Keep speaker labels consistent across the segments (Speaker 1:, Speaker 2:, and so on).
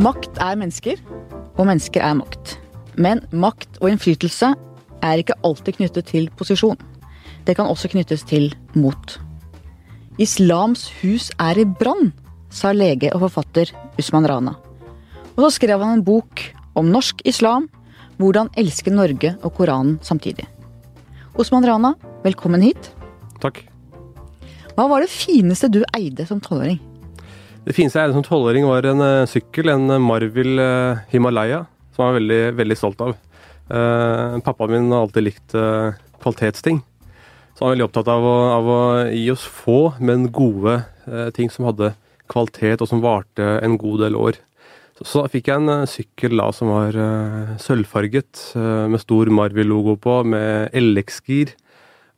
Speaker 1: Makt er mennesker, og mennesker er makt. Men makt og innflytelse er ikke alltid knyttet til posisjon. Det kan også knyttes til mot. Islams hus er i brann, sa lege og forfatter Usman Rana. Og så skrev han en bok om norsk islam, hvordan elske Norge og Koranen samtidig. Osman Rana, velkommen hit.
Speaker 2: Takk.
Speaker 1: Hva var det fineste du eide som tolvåring?
Speaker 2: Det fineste jeg som tolvåring, var en uh, sykkel, en Marvel uh, Himalaya, som jeg var veldig, veldig stolt av. Uh, pappaen min har alltid likt kvalitetsting. Så han var veldig opptatt av å, av å gi oss få, men gode ting som hadde kvalitet, og som varte en god del år. Så, så fikk jeg en sykkel da som var sølvfarget, med stor Marvel-logo på, med LX-gir.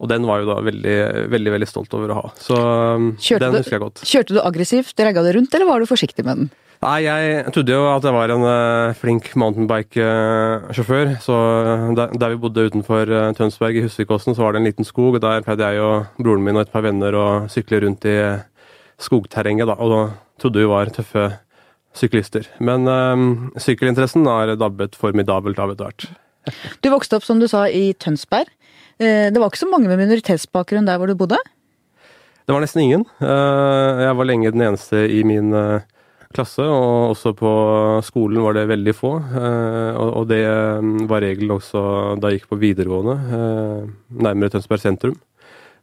Speaker 2: Og den var jo da veldig, veldig veldig stolt over å ha. Så um, kjørte den husker jeg godt.
Speaker 1: Kjørte du aggressivt, regga det rundt, eller var du forsiktig med den?
Speaker 2: Nei, jeg trodde jo at jeg var en uh, flink mountainbike-sjåfør. Så der, der, vi bodde utenfor uh, Tønsberg i Husvikåsen, så var det en liten skog. og Der pleide jeg og broren min og et par venner å sykle rundt i skogterrenget, da. Og da trodde vi var tøffe syklister. Men uh, sykkelinteressen har dabbet formidabelt av etter hvert.
Speaker 1: Du vokste opp, som du sa, i Tønsberg. Eh, det var ikke så mange med minoritetsbakgrunn der hvor du bodde?
Speaker 2: Det var nesten ingen. Eh, jeg var lenge den eneste i min eh, klasse, og også på skolen var det veldig få. Og det var regelen også da jeg gikk på videregående, nærmere Tønsberg sentrum.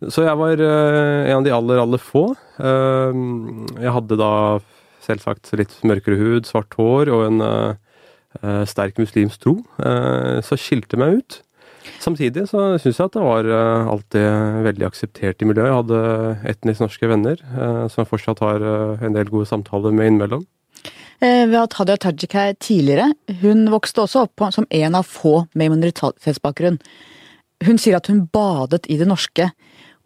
Speaker 2: Så jeg var en av de aller, aller få. Jeg hadde da selvsagt litt mørkere hud, svart hår og en sterk muslimsk tro, så skilte meg ut. Samtidig så syns jeg at det var uh, alltid veldig akseptert i miljøet. Jeg hadde etnisk norske venner uh, som fortsatt har uh, en del gode samtaler med innimellom.
Speaker 1: Vi har hatt Hadia Tajik her tidligere. Hun vokste også opp som en av få med minoritetsbakgrunn. Hun sier at hun badet i det norske.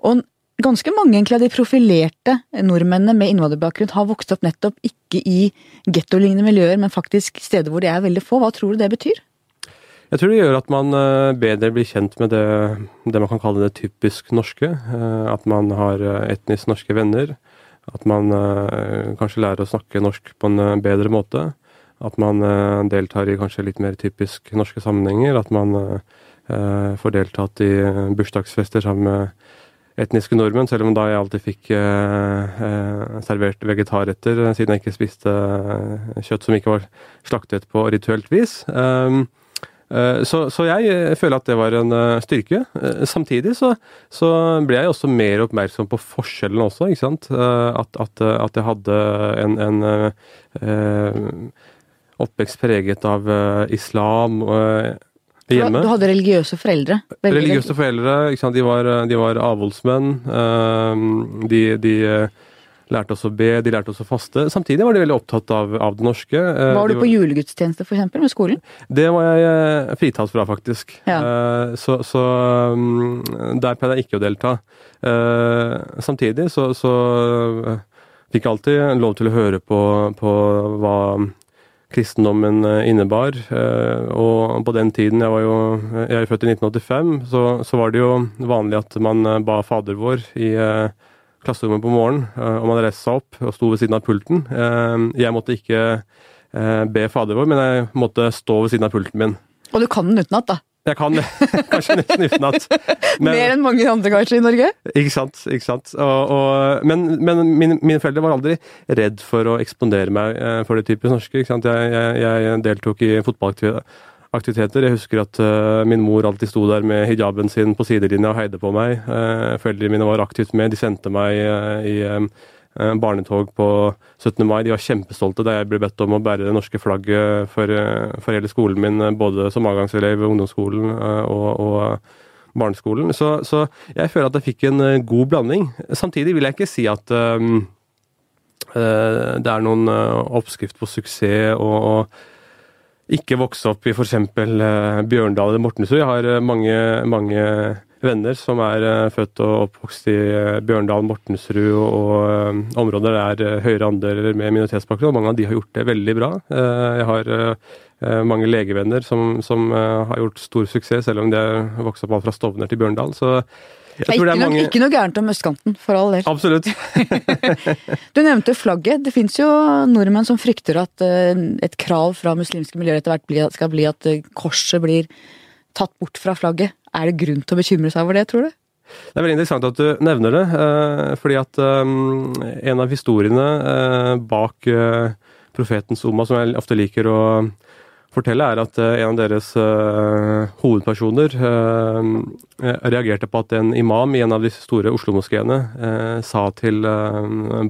Speaker 1: Og ganske mange av de profilerte nordmennene med innvandrerbakgrunn har vokst opp nettopp ikke i gettolignende miljøer, men faktisk steder hvor de er veldig få. Hva tror du det betyr?
Speaker 2: Jeg tror det gjør at man eh, bedre blir kjent med det, det man kan kalle det typisk norske. Eh, at man har eh, etnisk norske venner. At man kanskje lærer å snakke norsk på en bedre måte. At man deltar i kanskje litt mer typisk norske sammenhenger. At man får deltatt i bursdagsfester sammen med etniske nordmenn, selv om da jeg alltid fikk servert vegetarretter, siden jeg ikke spiste kjøtt som ikke var slaktet på rituelt vis. Um, så, så, jeg eh, føler at det var en eh, styrke. Samtidig så, så ble jeg også mer oppmerksom på forskjellen også, ikke sant. At, at, at jeg hadde en, en uh, oppvekst preget av islam. Hjemme.
Speaker 1: Du hadde religiøse foreldre?
Speaker 2: religiøse foreldre. ikke sant? De var, de var avholdsmenn. De, de lærte oss å be, de lærte oss å faste. Samtidig var de veldig opptatt av, av det norske.
Speaker 1: Eh, var du på julegudstjeneste f.eks. med skolen?
Speaker 2: Det var jeg eh, fritatt fra, faktisk. Ja. Eh, så, så mm, der pleide jeg ikke å delta. Samtidig så, så fikk jeg alltid lov til å høre på, på hva kristendommen innebar. Og på den tiden, jeg var jo jeg er født i 1985, så, så var det jo vanlig at man ba Fader vår i klasserommet på morgenen, eh, og man reiste seg opp og sto ved siden av pulten. Eh, jeg måtte ikke eh, be Fader vår, men jeg måtte stå ved siden av pulten min.
Speaker 1: Og du kan den utenat, da?
Speaker 2: Jeg kan kanskje nesten utenat.
Speaker 1: Mer enn mange andre kanskje i Norge?
Speaker 2: Ikke sant. ikke sant. Og, og, men, men mine, mine, foreldre var aldri redd for å eksponere meg for det typisk norske. Jeg, jeg, jeg deltok i fotballaktivitet aktiviteter. Jeg husker at uh, min mor alltid sto der med hijaben sin på sidelinja og heide på meg. Uh, foreldrene mine var aktivt med. De sendte meg uh, i barnetog på 17. mai. De var kjempestolte da jeg ble bedt om å bære det norske flagget for, for hele skolen min, både som avgangselev ved ungdomsskolen og, og barneskolen. Så, så, jeg føler at jeg fikk en god blanding. Samtidig vil jeg ikke si at um, det er noen oppskrift på suksess og, og ikke vokse opp i f.eks. Uh, Bjørndal eller Mortensrud. Jeg har uh, mange, mange venner som er uh, født og oppvokst i Bjørndal, Mortensrud og, områder der er høyere andeler med minoritetsbakgrunn. Mange av de har gjort det veldig bra. jeg har mange legevenner som, som har gjort stor suksess, selv om de har vokst opp fra Stovner til Bjørndal. Så
Speaker 1: jeg tror det er mange... Ikke noe gærent om østkanten, for all del.
Speaker 2: Absolutt.
Speaker 1: du nevnte flagget. Det fins jo nordmenn som frykter at et krav fra muslimske miljøer etter hvert skal bli at korset blir tatt bort fra flagget. Er det grunn til å bekymre seg over det, tror du?
Speaker 2: Det er veldig interessant at du nevner det, eh, fordi at eh, en av historiene eh, bak profetens Oma, som jeg ofte liker å fortelle, er at en av deres hovedpersoner reagerte på at en imam i en av disse store Oslo-moskeene sa til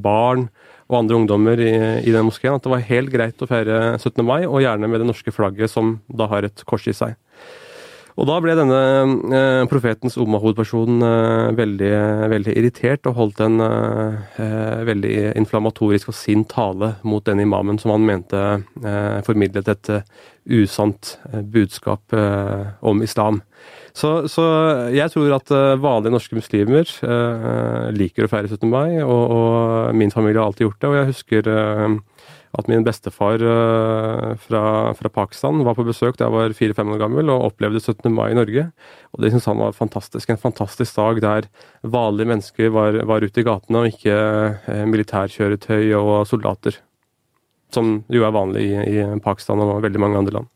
Speaker 2: barn og andre ungdommer i, i den moskeen at det var helt greit å feire 17. mai, og gjerne med det norske flagget som da har et kors i seg. Og da ble denne eh, profetens Umma-hovedpersonen eh, veldig, veldig, irritert og holdt en eh, veldig inflammatorisk og sint tale mot den imamen som han mente formidlet et usant budskap om islam. Så, så, jeg tror at vanlige norske muslimer liker å feire 17. mai, og, og, min familie har alltid gjort det. Og jeg husker at min bestefar uh, fra, fra, Pakistan var på besøk da jeg var fire-fem år gammel og opplevde 17. mai i Norge. Og det syntes han var fantastisk. En fantastisk dag der vanlige mennesker var, var ute i gatene, og ikke uh, militærkjøretøy og soldater. Som jo er vanlig i, i Pakistan og veldig mange andre land.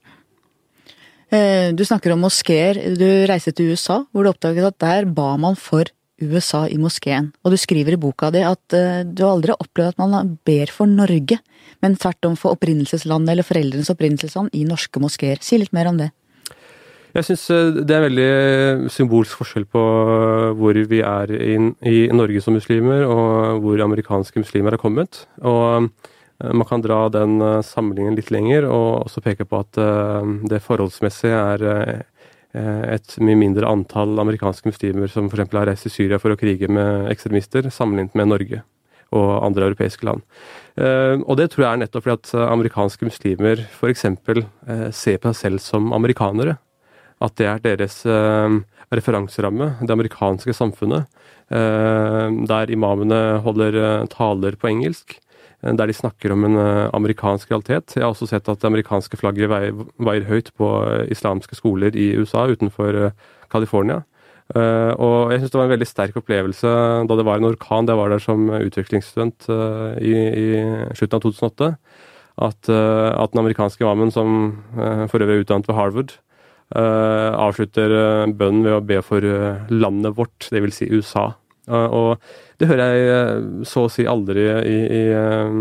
Speaker 1: Eh, du snakker om moskeer. Du reiste til USA, hvor du oppdaget at der ba man for USA i moskeen. Og du skriver i boka di at du aldri har opplevd at man ber for Norge, men tvert om for opprinnelseslandet eller foreldrenes opprinnelsesland i norske moskeer. Si litt mer om det.
Speaker 2: Jeg syns eh, det er veldig symbolsk forskjell på eh, hvor vi er i, Norge som muslimer, og hvor amerikanske muslimer har kommet. Og man kan dra den sammenligningen litt lenger, og også peke på at det forholdsmessig er Eh, et mye mindre antall amerikanske muslimer som f.eks. har reist til Syria for å krige med ekstremister, sammenlignet med Norge og andre europeiske land. Eh, og det tror jeg er nettopp fordi at amerikanske muslimer f.eks. Eh, ser på seg selv som amerikanere. At det er deres referanseramme, det amerikanske samfunnet, der imamene holder taler på engelsk Eh, der de snakker om en eh, amerikansk realitet. Jeg har også sett at det amerikanske flagget veier, høyt på eh, islamske skoler i USA utenfor California. Og jeg syns det var en veldig sterk opplevelse da det var en orkan jeg var der som utviklingsstudent i, i slutten av 2008. At, at den amerikanske imamen, som for øvrig er utdannet ved Harvard, avslutter bønnen ved å be for landet vårt, dvs. Si USA. Og det hører jeg eh, så å si aldri i, i eh,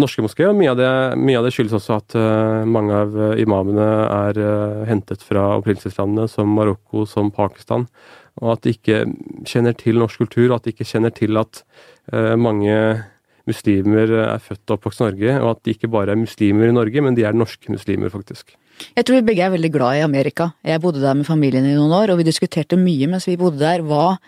Speaker 2: norske moskeer. Mye mye av, det, skyldes også at uh, mange av imamene er uh, hentet fra opprinnelseslandene som Marokko, som Pakistan. Og at de ikke kjenner til norsk kultur, og at de ikke kjenner til at mange muslimer er født og oppvokst i Norge, og at de ikke bare er muslimer i Norge, men de er norske muslimer, faktisk.
Speaker 1: Jeg tror vi begge er veldig glad i Amerika. Jeg bodde der med familien i noen år, og vi diskuterte mye mens vi bodde der. hva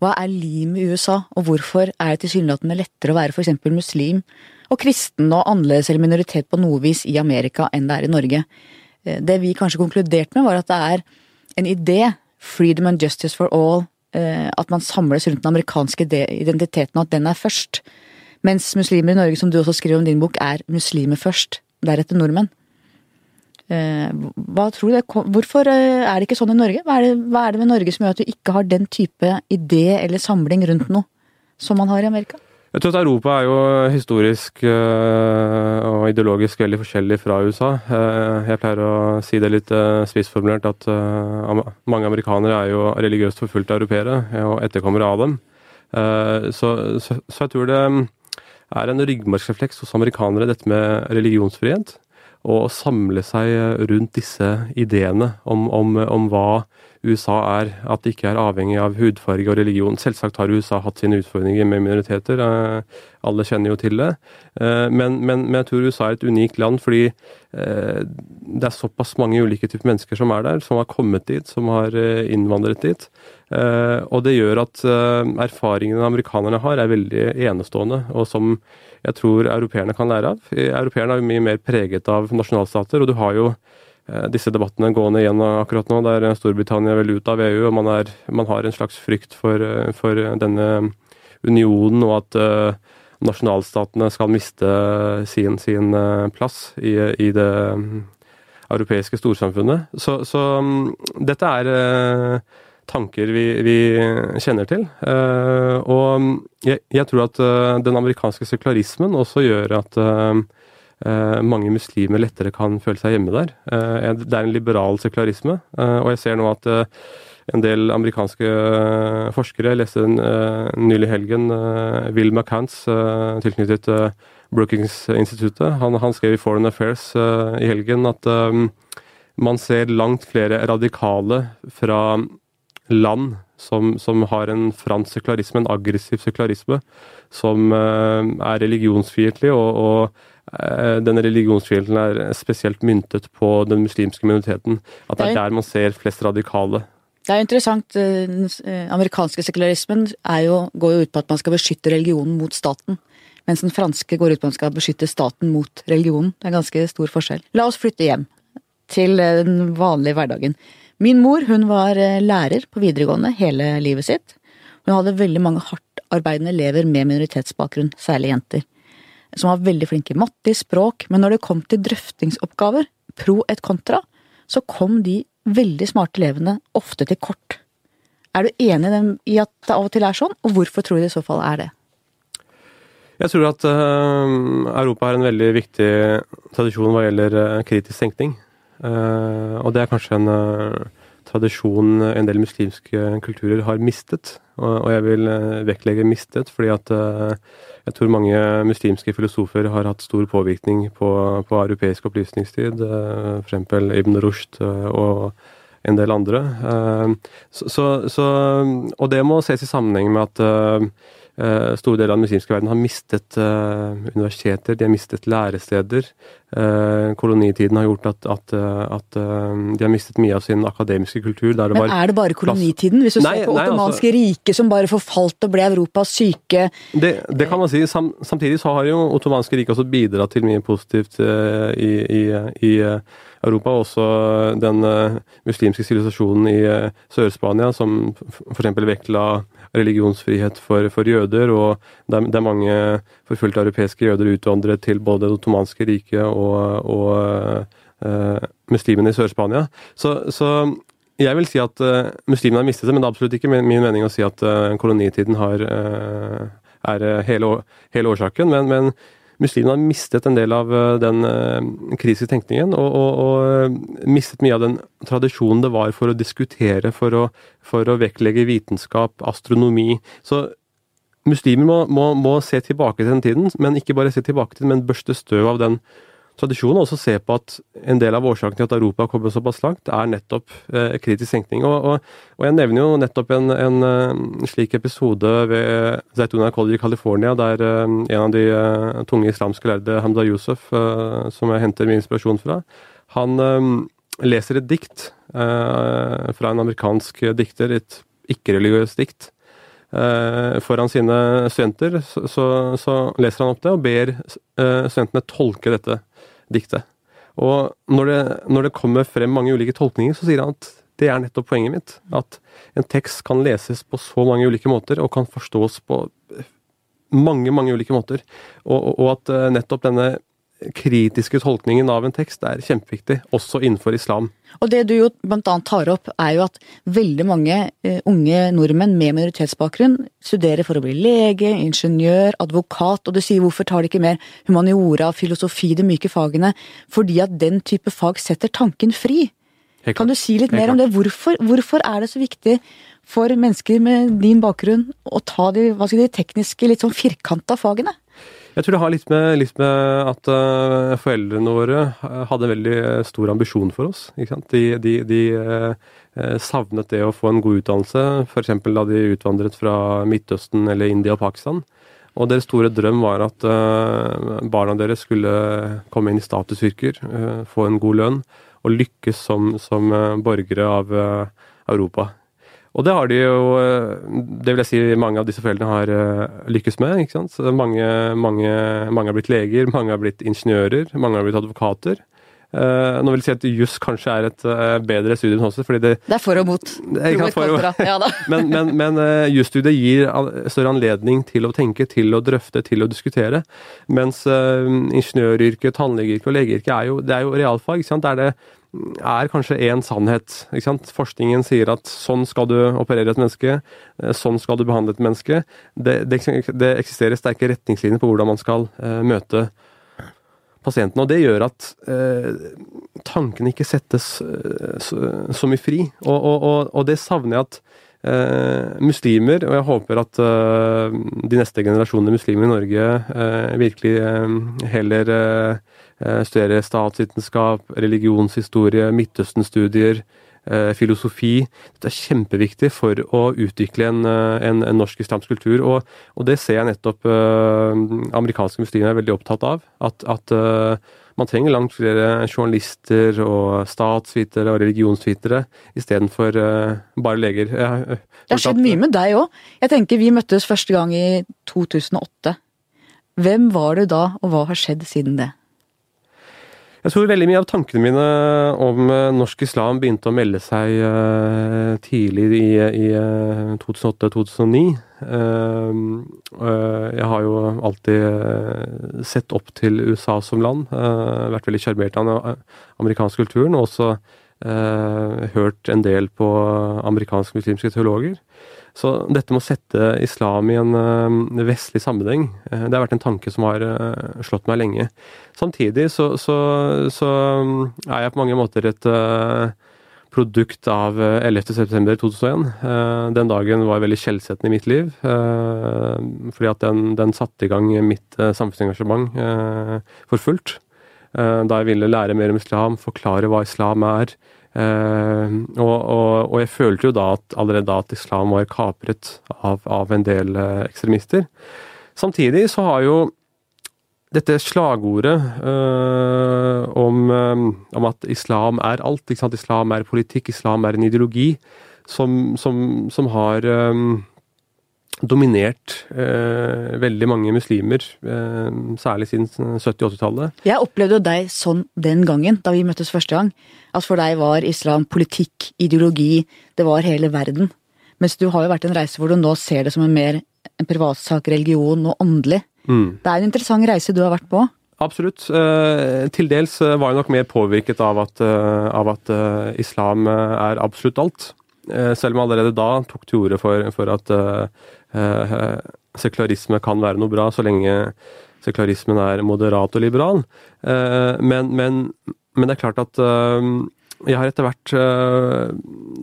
Speaker 1: hva er limet i USA, og hvorfor er det tilsynelatende lettere å være eksempel muslim og kristen og annerledes eller minoritet på noe vis i Amerika enn det er i Norge? Eh, det vi kanskje konkluderte med, var at det er en idé, freedom and justice for all, eh, at man samles rundt den amerikanske identiteten, og at den er først. Mens muslimer i Norge, som du også skriver om din bok, er muslimer først, deretter nordmenn. Eh, hva tror du Hvorfor eh, er det ikke sånn i Norge? Hva er, det, hva er det med Norge som gjør at du ikke har den type idé eller samling rundt noe som man har i Amerika?
Speaker 2: Jeg tror at Europa er jo historisk eh, og ideologisk veldig forskjellig fra USA. Jeg pleier å si det litt spissformulert at mange amerikanere er jo religiøst forfulgte europeere og etterkommere av dem. Så, så, så jeg tror det er en ryggmargsrefleks hos amerikanere, dette med religionsfrihet å samle seg rundt disse ideene om, om, om, hva USA er. At det ikke er avhengig av hudfarge og religion. Selvsagt har USA hatt sine utfordringer med minoriteter. Eh, alle kjenner jo til det. Eh, men, men, men, jeg tror USA er et unikt land fordi eh, det er såpass mange ulike typer mennesker som er der, som har kommet dit, som har innvandret dit. Og det gjør at erfaringene amerikanerne har, er veldig enestående. og som jeg tror europeerne kan lære av. Europeerne er jo mye mer preget av nasjonalstater, og du har jo disse debattene gående igjen akkurat nå, der Storbritannia vil ut av EU, og man, er, man har en slags frykt for, eh, for, denne unionen, og at nasjonalstatene skal miste sin, sin plass i, i, det europeiske storsamfunnet. Så, så um, dette er tanker vi, vi, kjenner til. Og um, jeg, jeg, tror at den amerikanske sekularismen også gjør at mange muslimer lettere kan føle seg hjemme der. det er en liberal sekularisme, og jeg ser nå at en del amerikanske forskere. Jeg leste nylig helgen Will McCants tilknyttet Brookings-instituttet. Han, han, skrev i Foreign Affairs i helgen at man ser langt flere radikale fra land som, som har en fransk sekularisme, en aggressiv sekularisme, som uh, er religionsfiendtlig, og, og uh, denne religionsfriheten er spesielt myntet på den muslimske minoriteten. At det er der man ser flest radikale.
Speaker 1: Det er interessant. Den amerikanske sekularismen jo, går jo ut på at man skal beskytte religionen mot staten mens den franske går ut på at man skal beskytte staten mot religionen. Det er en ganske stor forskjell. La oss flytte hjem, til eh, den vanlige hverdagen. Min mor hun var eh, lærer på videregående hele livet sitt. Hun hadde veldig mange hardtarbeidende elever med minoritetsbakgrunn, særlig jenter, som var veldig flinke i matte, i språk, men når det kom til drøftingsoppgaver, pro et kontra, så kom de veldig smarte elevene ofte til kort. Er du enig i at det av og til er sånn, og hvorfor tror du det i så fall er det?
Speaker 2: Jeg tror at uh, Europa har en veldig viktig tradisjon hva gjelder uh, kritisk tenkning. Uh, og det er kanskje en tradisjon en del muslimske kulturer har mistet. Og, jeg vil vektlegge mistet, fordi at jeg tror mange muslimske filosofer har hatt stor påvirkning på, på europeisk opplysningstid. Uh, F.eks. Ibn Rushd og en del andre. Så, så, og det må ses i sammenheng med at store deler av den muslimske verden har mistet uh, universiteter, de har mistet læresteder. Uh, kolonitiden har gjort at, at, at de har mistet mye av sin akademiske kultur.
Speaker 1: Men er det bare kolonitiden? Hvis du nei, ser på ottomanske altså, rike som bare forfalt og ble Europas syke
Speaker 2: det, det, kan man si. Sam, samtidig så har jo ottomanske riket også bidratt til mye positivt i, i, i Europa, også den muslimske sivilisasjonen i Sør-Spania, som f.eks. vektla religionsfrihet for, for jøder, og det er, det er, mange forfulgte europeiske jøder utvandret til både det ottomanske riket og, og uh, muslimene i Sør-Spania. Så, så, jeg vil si at uh, muslimene har mistet det, men det er absolutt ikke min, min mening å si at uh, kolonitiden har, er hele, hele, årsaken. men, men muslimene har mistet en del av eh, den uh, kritiske tenkningen, og, og, og, eh, mistet mye av den tradisjonen det var for å diskutere, for å, for å vektlegge vitenskap, astronomi. Så muslimer må, må, må, se tilbake til den tiden, men ikke bare se tilbake til den, men børste støv av den tradisjonen også se på at en del av årsaken til at Europa har kommet såpass langt, er nettopp eh, kritisk tenkning. Og, og, og, jeg nevner jo nettopp en, en, en eh, slik episode ved Zaytuna College i California, der eh, en av de eh, tunge islamske lærde, Hamda Yusuf, eh, som jeg henter min inspirasjon fra, han eh, leser et dikt fra en amerikansk dikter, et ikke-religiøst dikt. foran sine studenter, så, så, så, leser han opp det og ber studentene tolke dette diktet. Og når det, når det kommer frem mange ulike tolkninger, så sier han at det er nettopp poenget mitt. At en tekst kan leses på så mange ulike måter, og kan forstås på mange, mange ulike måter. Og, og, og at eh, nettopp denne kritiske tolkningen av en tekst er kjempeviktig, også innenfor islam.
Speaker 1: Og det du jo blant annet tar opp, er jo at veldig mange uh, unge nordmenn med minoritetsbakgrunn studerer for å bli lege, ingeniør, advokat, og du sier hvorfor tar de ikke mer humaniora, filosofi, de myke fagene? Fordi at den type fag setter tanken fri. Kan du si litt mer om det? Hvorfor, hvorfor, er det så viktig for mennesker med din bakgrunn å ta de, hva skal de tekniske, litt sånn firkanta fagene?
Speaker 2: Jeg tror det har litt med, litt med at uh, foreldrene våre hadde hadde veldig stor ambisjon for oss. De, de, de uh, savnet det å få en god utdannelse, f.eks. da de utvandret fra Midtøsten eller India og Pakistan. Og deres store drøm var at uh, barna deres skulle komme inn i statusyrker, få en god lønn og lykkes som, som borgere av Europa. Og det har de jo eh, Det vil jeg si mange av disse foreldrene har eh, lykkes med. ikke sant? Så mange, mange, mange har blitt leger, mange har blitt ingeniører, mange har blitt advokater. Uh, nå vil jeg si at juss kanskje er et bedre studium også, fordi det
Speaker 1: Det er for og mot.
Speaker 2: Kan, for og, ja, men men, men jusstudiet gir større anledning til å tenke, til å drøfte, til å diskutere. Mens ingeniøryrket, tannlegeyrket og legeyrket er jo, det er jo realfag. ikke sant? Der det, er kanskje én sannhet. Forskningen sier at sånn skal du operere et menneske, eh, sånn skal du behandle et menneske. Det, det, det eksisterer sterke retningslinjer på hvordan man skal uh, møte pasienten. Og det gjør at uh, tankene ikke settes uh, så, så, mye fri. Og, og, og, og, det savner jeg at muslimer, og jeg håper at de neste generasjonene muslimer i Norge virkelig heller Eh, studere statsvitenskap, religionshistorie, Midtøsten-studier, eh, filosofi. Dette er kjempeviktig for å utvikle en, eh, en, en norsk islamsk kultur. Og, og, det ser jeg nettopp amerikanske muslimer er veldig opptatt av. At, at man trenger langt flere journalister og statsvitere og religionsvitere istedenfor uh, bare leger.
Speaker 1: Jeg, det har skjedd mye med deg òg. Jeg tenker vi møttes første gang i 2008. Hvem var du da, og hva har skjedd siden det?
Speaker 2: Jeg tror veldig mye av tankene mine om eh, norsk islam begynte å melde seg uh, tidlig i, i uh, 2008-2009. Uh, jeg har jo alltid sett opp til USA som land. vært veldig sjarmert av den amerikanske kulturen. Og også hørt en del på amerikanske muslimske teologer. Så dette med å sette islam i en uh, vestlig sammenheng, uh, det har vært en tanke som har slått meg lenge. Samtidig så, så, så um, er jeg på mange måter et produkt av 11.9.2001. Den dagen var veldig skjellsettende i mitt liv, fordi at den, den satte i gang mitt samfunnsengasjement for fullt. Da jeg ville lære mer om islam, forklare hva islam er, Uh, og, og, og, jeg følte jo da at, allerede da at islam var kapret av, av en del uh, ekstremister. Samtidig så har jo dette slagordet uh, om, om, at islam er alt, ikke sant? islam er politikk, islam er en ideologi, som, som, som har um, dominert eh, veldig mange muslimer, eh, særlig siden 70-80-tallet.
Speaker 1: Jeg opplevde jo deg sånn den gangen, da vi møttes første gang. At for deg var islam politikk, ideologi, det var hele verden. Mens du har jo vært en reise hvor du nå ser det som en mer en privatsak, religion og åndelig. Mm. Det er en interessant reise du har vært på.
Speaker 2: Absolutt. Eh, til dels eh, var jeg nok mer påvirket av at, eh, av at islam er absolutt alt. selv om jeg allerede da tok til orde for, for at sekularisme kan være noe bra så lenge sekularismen er moderat og liberal. Eh, men, men, men det er klart at eh, jeg har etter hvert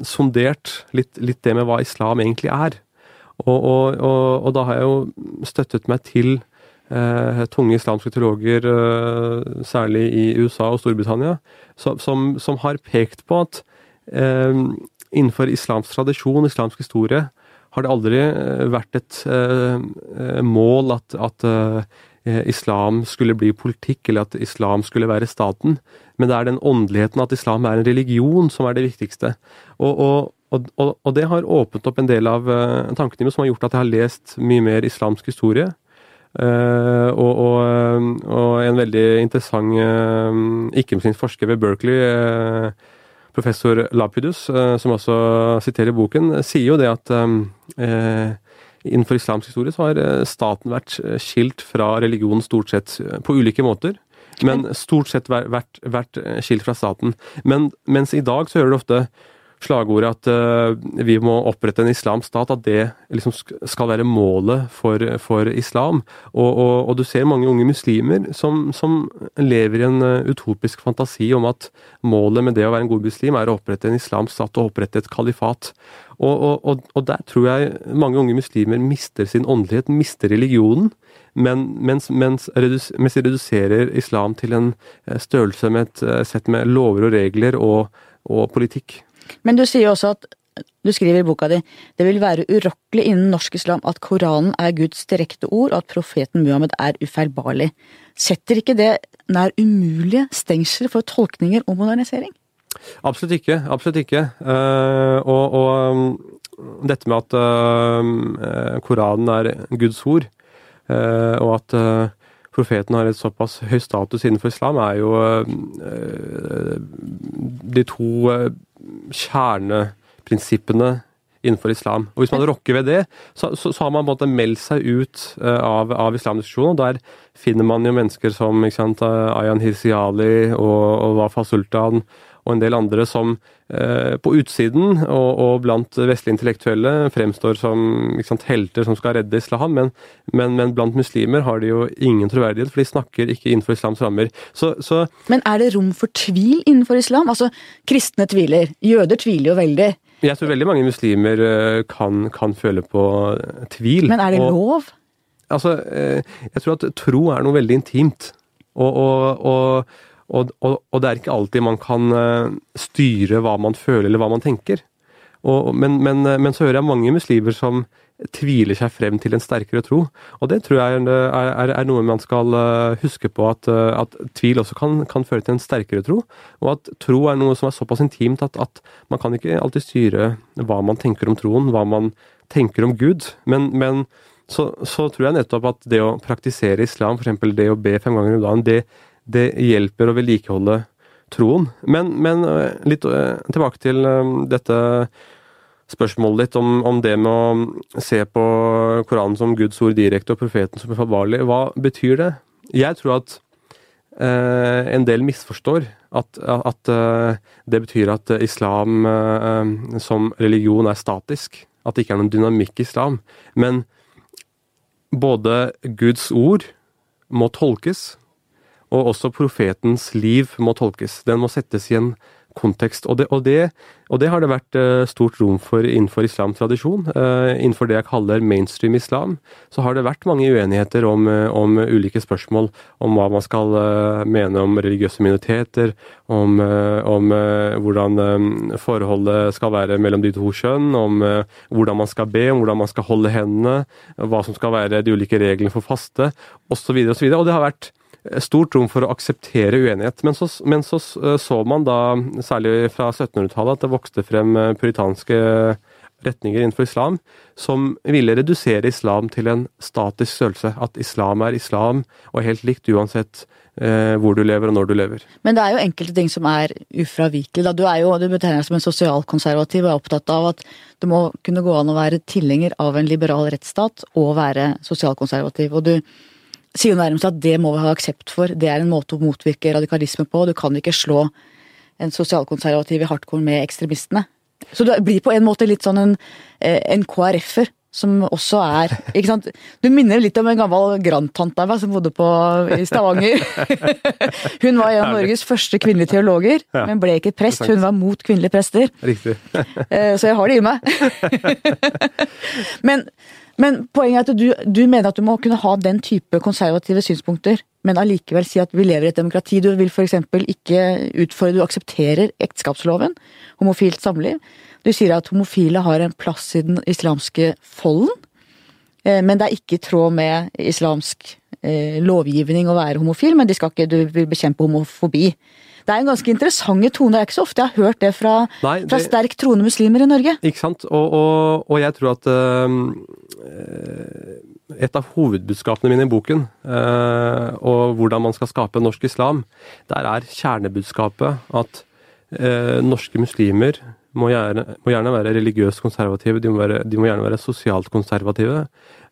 Speaker 2: sondert litt, litt, det med hva islam egentlig er. Og, og, og, og da har jeg jo støttet meg til eh, tunge islamske teologer, eh, særlig i USA og Storbritannia, som, som, som har pekt på at eh, innenfor islamsk tradisjon, islamsk historie, har det aldri eh, vært et uh, mål at, at uh, islam skulle bli politikk, eller at islam skulle være staten. Men det er den åndeligheten, at islam er en religion, som er det viktigste. Og, og, og, og det har åpnet opp en del av uh, tankene mine, som har gjort at jeg har lest mye mer islamsk historie. Uh, og, og, og, en veldig interessant uh, ikke-muslimsk forsker ved Berkeley, professor Lapidus, eh, som også siterer boken, sier jo det at eh, innenfor islamsk historie så har eh, staten vært skilt fra religionen stort sett på ulike måter. Men stort sett vært, vært skilt fra staten. Men, mens i dag så hører du ofte slagordet at uh, vi må opprette en islamsk stat, at det liksom skal være målet for, for islam. Og, og, og, du ser mange unge muslimer som, som lever i en uh, utopisk fantasi om at målet med det å være en god muslim er å opprette en islamsk stat og opprette et kalifat. Og, og, der tror jeg mange unge muslimer mister sin åndelighet, mister religionen. Men, mens, mens, mens de reduserer islam til en eh, størrelse med et sett med lover og regler og politikk.
Speaker 1: Men du sier også at du skriver i boka di det vil være urokkelig innen norsk islam at Koranen er Guds direkte ord, og at profeten Muhammed er ufeilbarlig. Setter ikke det nær umulige stengsler for tolkninger og modernisering?
Speaker 2: Absolutt ikke. Absolutt ikke. Uh, og, og um, dette med at uh, Koranen er Guds ord, uh, og at profeten har et såpass høy status innenfor islam, er jo de to kjerneprinsippene innenfor islam. Og Hvis man rokker ved det, så, så, så har man på en måte meldt seg ut uh, av, av islamdiskusjonen. og Der finner man jo mennesker som ikke sant, Ayan Hirsiali og, og Wafa Sultan og en del andre som eh, på utsiden og, og, blant vestlige intellektuelle fremstår som sant, helter som skal redde islam, men, men, men, blant muslimer har de jo ingen troverdighet, for de snakker ikke innenfor islams rammer. Så, så
Speaker 1: men er det rom for tvil innenfor islam? Altså, kristne tviler, jøder tviler jo veldig.
Speaker 2: Jeg tror veldig mange muslimer eh, kan, kan føle på tvil.
Speaker 1: Men er det og, lov?
Speaker 2: Altså, eh, jeg tror at tro er noe veldig intimt. Og, og, og, og, det er ikke alltid man kan eh, styre hva man føler eller hva man tenker. Men, men, men, så hører jeg mange muslimer som tviler seg frem til en sterkere tro. Og det tror jeg er, er, er noe man skal huske på, at, at tvil også kan, kan, føre til en sterkere tro. Og at tro er noe som er såpass intimt at, at, man kan ikke alltid styre hva man tenker om troen, hva man tenker om Gud. Men, men så, så, tror jeg nettopp at det å praktisere islam, f.eks. det å be fem ganger om dagen, det, det hjelper å vedlikeholde troen. Men, men øh, litt øh, tilbake til øh, dette spørsmålet ditt om, om, det med å se på Koranen som Guds ord direkte og profeten som uforvarlig. Hva betyr det? Jeg tror at eh, en del misforstår at, at eh, det betyr at islam eh, som religion er statisk. At det ikke er noen dynamikk i islam. Men både Guds ord må tolkes, og også profetens liv må tolkes. Den må settes i en kontekst. Og det, og det, og det har det vært uh, stort rom for innenfor islamtradisjon. Uh, innenfor det jeg kaller mainstream islam, så har det vært mange uenigheter om, uh, om ulike spørsmål. Om hva man skal mene om religiøse minoriteter, om, om hvordan forholdet skal være mellom de to kjønn, om hvordan man skal be, om hvordan man skal holde hendene, hva som skal være de ulike reglene for faste, osv. Og, så og, og det har vært stort rom for å akseptere uenighet. Men så, men så, så man da, særlig fra 1700-tallet, at det vokste frem eh, puritanske retninger innenfor islam som ville redusere islam til en statisk størrelse. At islam er islam og helt likt uansett eh, hvor du lever og når du lever.
Speaker 1: Men det er jo enkelte ting som er ufravikelige. Du er jo, du betegner deg som en sosialkonservativ og er opptatt av at det må kunne gå an å være tilhenger av en liberal rettsstat og være sosialkonservativ. Og du sier jo nærmest at det må vi ha aksept for. Det er en måte å motvirke radikalisme på. Du kan ikke slå en sosialkonservativ i hardcore med ekstremistene. Så du blir på en måte litt sånn en, eh, en KrF-er. Som også er ikke sant? Du minner litt om en gammel grandtante av meg som bodde på, i Stavanger. Hun var en av Norges første kvinnelige teologer, men ble ikke prest. Hun var mot kvinnelige prester.
Speaker 2: Riktig.
Speaker 1: Eh, så jeg har det i meg. Men men poenget er at du, du, mener at du må kunne ha den type konservative synspunkter, men allikevel si at vi lever i et demokrati. Du vil f.eks. ikke utfordre Du aksepterer ekteskapsloven, homofilt samliv. Du sier at homofile har en plass i den islamske folden, eh, men det er ikke i tråd med islamsk eh, lovgivning å være homofil, men de skal ikke, du vil bekjempe homofobi. Det er en ganske interessante tone. Det er ikke så ofte jeg har hørt det fra, Nei, det, fra sterkt troende muslimer i Norge.
Speaker 2: Ikke sant. Og, og, og jeg tror at øh, et av hovedbudskapene mine i boken, øh, og hvordan man skal skape norsk islam, der er kjernebudskapet at øh, norske muslimer må gjerne, må gjerne, være religiøst konservative, de må, være, de må gjerne være sosialt konservative,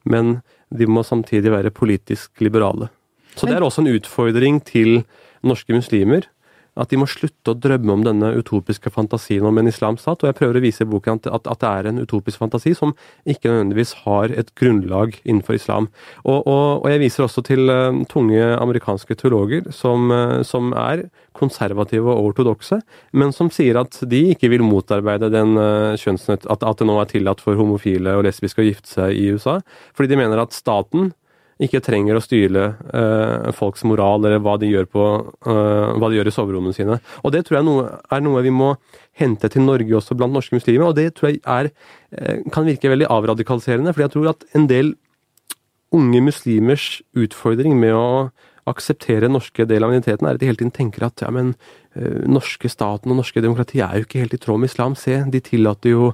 Speaker 2: men de må samtidig være politisk liberale. Så det er også en utfordring til norske muslimer at de må slutte å drømme om denne utopiske fantasien om en islamstat. Og jeg prøver å vise i boken at, at, det er en utopisk fantasi som ikke nødvendigvis har et grunnlag innenfor islam. Og, og, og jeg viser også til uh, tunge amerikanske teologer som, uh, som, er konservative og ortodokse, men som sier at de ikke vil motarbeide den uh, kjønnsnøtt, at, at det nå er tillatt for homofile og lesbiske å gifte seg i USA. Fordi de mener at staten ikke trenger å styre uh, folks moral eller hva de, gjør på, uh, hva de gjør i soverommene sine. Og Det tror jeg noe, er noe vi må hente til Norge også blant norske muslimer. Og det tror jeg er, uh, kan virke veldig avradikaliserende, for jeg tror at en del unge muslimers utfordring med å akseptere norske del av identiteten, er at de hele tiden tenker at ja, men norske staten og norske demokrati er jo ikke helt i tråd med islam. Se, de tillater jo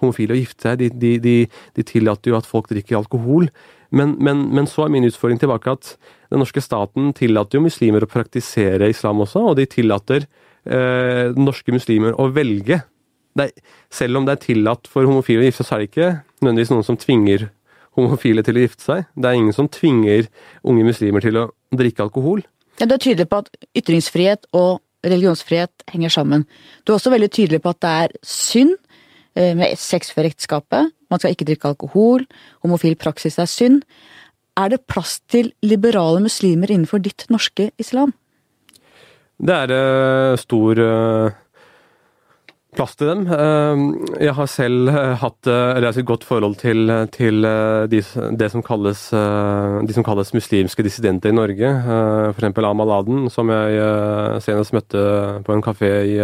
Speaker 2: homofile å gifte seg, de, de, de, de tillater jo at folk drikker alkohol. Men, men, men, så er min utfordring tilbake at den norske staten tillater jo muslimer å praktisere islam også, og de tillater eh, norske muslimer å velge. Er, selv om det er tillatt for homofile å gifte seg, så er det ikke nødvendigvis noen som tvinger homofile til å gifte seg. Det er ingen som tvinger unge muslimer til å drikke alkohol.
Speaker 1: Ja, Du er tydelig på at ytringsfrihet og religionsfrihet henger sammen. Du er også veldig tydelig på at det er synd eh, med sex før ekteskapet. Man skal ikke drikke alkohol. Homofil praksis er synd. Er det plass til liberale muslimer innenfor ditt norske islam?
Speaker 2: Det er uh, stor uh, plass til dem. Uh, jeg har selv hatt et godt forhold til, til de, det som kalles, de som kalles muslimske dissidenter i Norge. F.eks. Amal Aden, som jeg senest møtte på en kafé i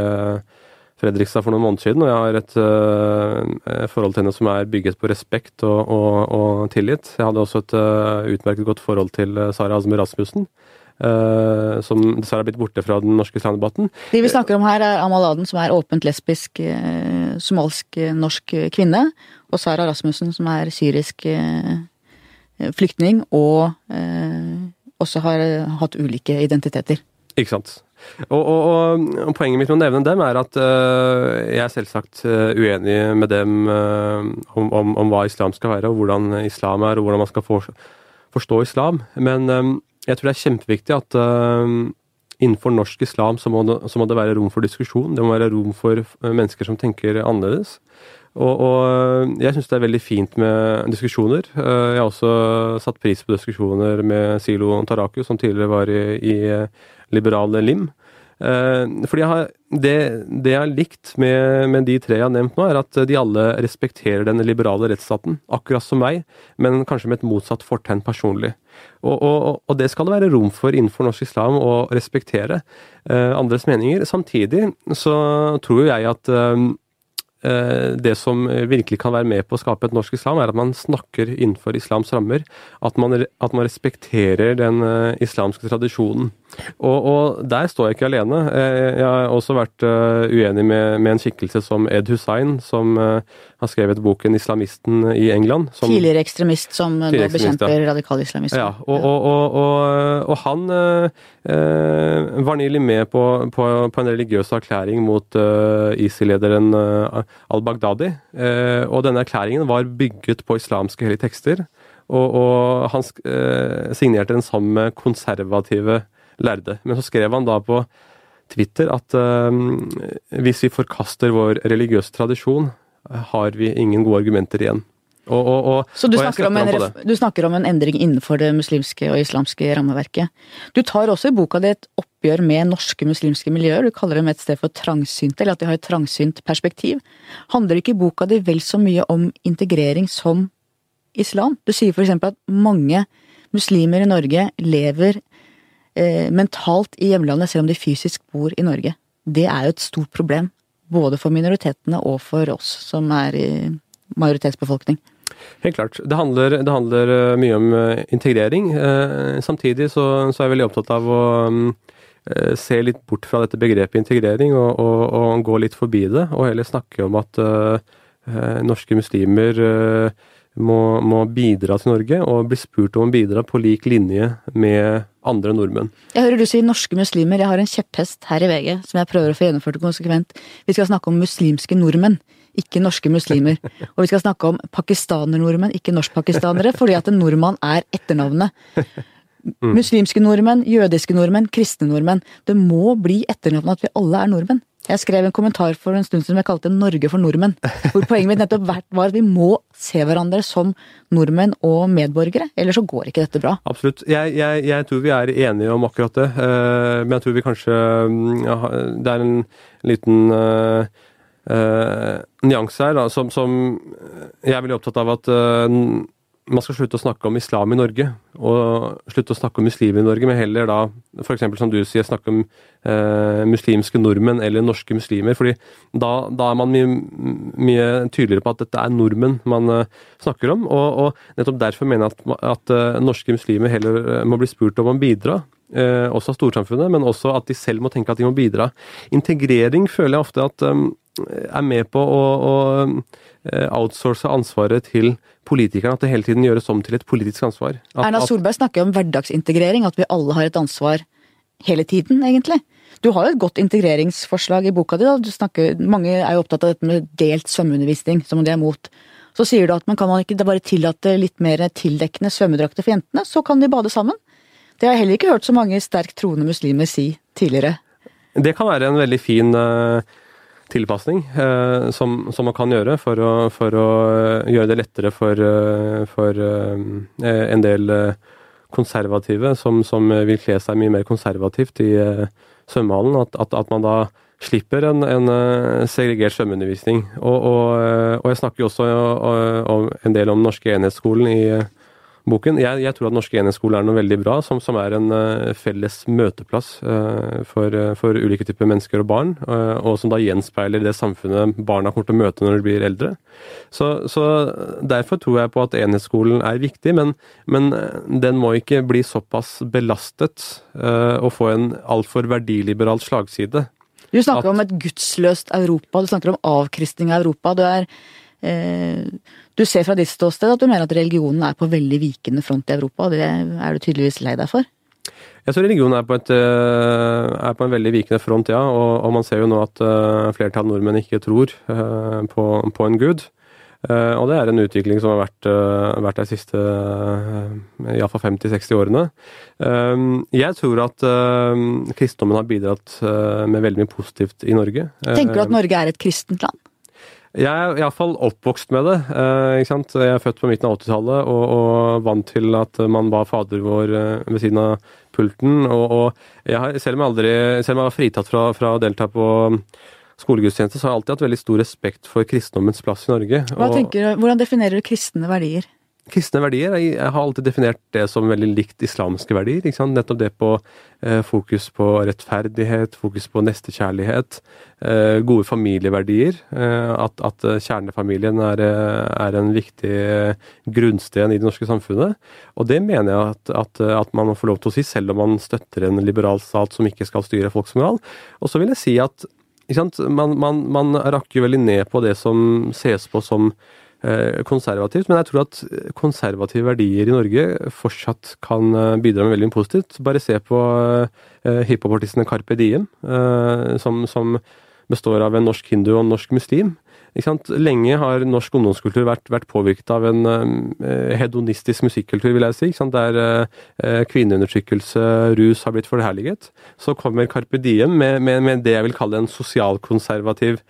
Speaker 2: Fredrikstad for noen måneder siden. Og jeg har et forhold til henne som er bygget på respekt og, og, og tillit. Jeg hadde også et utmerket godt forhold til Sara Asmer Rasmussen. Uh, som dessverre har blitt borte fra den norske islamdebatten.
Speaker 1: De vi snakker om her, er Amal Aden, som er åpent lesbisk uh, somalsk-norsk uh, kvinne. Og Sara Rasmussen, som er syrisk flyktning og også har hatt ulike identiteter.
Speaker 2: Ikke sant. Og, og, og, poenget mitt med å nevne dem er at jeg er selvsagt uenig med dem om, om, om, hva islam skal være, og hvordan islam er, og hvordan man skal for, forstå islam. Men jeg tror det er kjempeviktig at uh, innenfor norsk islam så må, det, så må, det, være rom for diskusjon. Det må være rom for eh, mennesker som tenker annerledes. Og, og eh, jeg syns det er veldig fint med diskusjoner. Jeg har også satt pris på diskusjoner med Silo Taraku, som tidligere var i, i liberale LIM. Fordi jeg har, det, det, jeg har likt med, med, de tre jeg har nevnt nå, er at de alle respekterer den liberale rettsstaten, akkurat som meg, men kanskje med et motsatt fortegn personlig. Og, og, og, det skal det være rom for innenfor norsk islam å respektere eh, andres meninger. Samtidig så tror jeg at eh, Eh, det som virkelig kan være med på å skape et norsk islam, er at man snakker innenfor islams rammer. At man, at man respekterer den uh, islamske tradisjonen. Og, og, der står jeg ikke alene. Eh, jeg har også vært uh, uenig med, med, en skikkelse som Ed Hussein, som uh, har skrevet boken 'Islamisten' i England.
Speaker 1: Som, tidligere ekstremist som tidligere nå bekjemper ja. radikal islamisme.
Speaker 2: Ja, og, og, og han var nylig med på, på, på, en religiøs erklæring mot ISIL-lederen al-Baghdadi. Eh, og denne erklæringen var bygget på islamske hellige tekster. Og, han eh, signerte den sammen med konservative lærde. Men så skrev han da på Twitter at eh, hvis vi forkaster vår religiøse tradisjon, har vi ingen gode argumenter igjen. Og, og, og,
Speaker 1: så du snakker, en, du snakker, om en, endring innenfor det muslimske og islamske rammeverket. Du tar også i boka di et oppgjør med norske muslimske miljøer. Du kaller dem et sted for trangsynte, eller at de har et trangsynt perspektiv. Handler ikke boka di vel så mye om integrering som islam? Du sier eksempel at mange muslimer i Norge lever eh, mentalt i hjemlandet selv om de fysisk bor i Norge. Det er jo et stort problem. Både for minoritetene og for oss som er i majoritetsbefolkning.
Speaker 2: Helt klart. Det handler, det handler eh, mye om eh, integrering. Eh, samtidig så, så, er jeg veldig opptatt av å se litt bort fra dette begrepet integrering og, og, og gå litt forbi det, og heller snakke om at uh, norske muslimer må, må, bidra til Norge, og bli spurt om å bidra på lik linje med andre nordmenn.
Speaker 1: Jeg hører du si norske muslimer. Jeg har en kjepphest her i VG som jeg prøver å få gjennomført konsekvent. Vi skal snakke om muslimske nordmenn ikke norske muslimer. Og vi skal snakke om pakistaner-nordmenn, ikke norskpakistanere, fordi at en nordmann er etternavnet. Mm. Muslimske nordmenn, jødiske nordmenn, kristne nordmenn. Det må bli etternavnet at vi alle er nordmenn. Jeg skrev en kommentar for en stund som jeg kalte 'Norge for nordmenn'. Hvor poenget mitt nettopp var at vi må se hverandre som nordmenn og medborgere. Ellers så går ikke dette bra.
Speaker 2: Absolutt. Jeg, jeg, jeg tror vi er enige om akkurat det. Uh, men jeg tror vi kanskje mm, ja, Det er en liten uh, uh, nyanse her da, som, som, jeg er veldig opptatt av at uh, man skal slutte å snakke om islam i Norge, og slutte å snakke om muslimer i Norge, men heller da f.eks. som du sier, snakke om eh, muslimske nordmenn eller norske muslimer. fordi da, da er man mye, mye, tydeligere på at dette er nordmenn man eh, snakker om. Og, og, nettopp derfor mener jeg at, at norske muslimer heller må bli spurt om å bidra. også av storsamfunnet, men også at de selv må tenke at de må bidra. Integrering føler jeg ofte at um, er med på å, å eh, outsource ansvaret til politikerne. At det hele tiden gjøres om til et politisk ansvar.
Speaker 1: At, Erna Solberg snakker om hverdagsintegrering, at vi alle har et ansvar hele tiden, egentlig. Du har jo et godt integreringsforslag i boka di. Snakker, mange er jo opptatt av dette med delt svømmeundervisning, som de er mot. Så sier du at man kan man ikke bare tillate litt mer tildekkende svømmedrakter for jentene, så kan de bade sammen. Det har jeg heller ikke hørt så mange sterkt troende muslimer si tidligere.
Speaker 2: Det kan være en veldig fin tilpasning som, som, man kan gjøre for å, for å gjøre det lettere for, for en del konservative som, som, vil kle seg mye mer konservativt i svømmehallen. At, at, at man da slipper en, en eh, segregert svømmeundervisning. Og, og, eh, og, jeg snakker jo også eh, en del om Norske enhetsskolen i boken. Jeg, jeg tror at Norske enhetsskole er noe veldig bra, som, som er en felles møteplass for, for, ulike typer mennesker og barn, og som da gjenspeiler det samfunnet barna kommer til å møte når de blir eldre. Så, så Derfor tror jeg på at enhetsskolen er viktig, men, men den må ikke bli såpass belastet og få en altfor verdiliberal slagside
Speaker 1: du snakker at, om et gudsløst Europa, du snakker om avkristning av Europa. Du, er, eh, du ser fra ditt ståsted at du mener at religionen er på veldig vikende front i Europa, og det er du tydeligvis lei deg for?
Speaker 2: Jeg tror religionen er på, et, eh, er på en veldig vikende front, ja. Og, og, man ser jo nå at uh, flertallet av nordmenn ikke tror uh, på, på, en gud. Og det er en utvikling som har vært, vært de siste iallfall 50-60 årene. jeg tror at kristendommen har bidratt med veldig mye positivt i Norge.
Speaker 1: Tenker du at Norge er et kristent land?
Speaker 2: Jeg er iallfall oppvokst med det. ikke sant? Jeg er født på midten av 80-tallet og, og, vant til at man ba Fader vår ved siden av pulten. Og, og jeg har, selv om jeg aldri, selv om jeg var fritatt fra, fra å delta på skolegudstjeneste, så har jeg alltid hatt veldig stor respekt for kristendommens plass i Norge.
Speaker 1: Hva tenker du, Hvordan definerer du kristne verdier?
Speaker 2: Kristne verdier, jeg, har alltid definert det som veldig likt islamske verdier. Nettopp det på eh, fokus på rettferdighet, fokus på nestekjærlighet, eh, gode familieverdier. Eh, at, at kjernefamilien er, eh, er, en viktig eh, grunnsten i det norske samfunnet. Og det mener jeg at, at, at man må få lov til å si, selv om man støtter en liberal stat som ikke skal styre folks moral. Og så vil jeg si at man, man, man, rakker veldig ned på det som ses på som eh, konservativt, men jeg tror at konservative verdier i Norge fortsatt kan eh, bidra med veldig mye positivt. Bare se på eh, hiphopartistene Carpe Diem, eh, som, som, består av en norsk hindu og en norsk muslim. Lenge har norsk ungdomskultur vært, vært påvirket av en hedonistisk musikkultur, vil jeg si. Der kvinneundertrykkelse, rus har blitt forherliget. Så kommer Carpe Diem med, med, med det jeg vil kalle en sosialkonservativ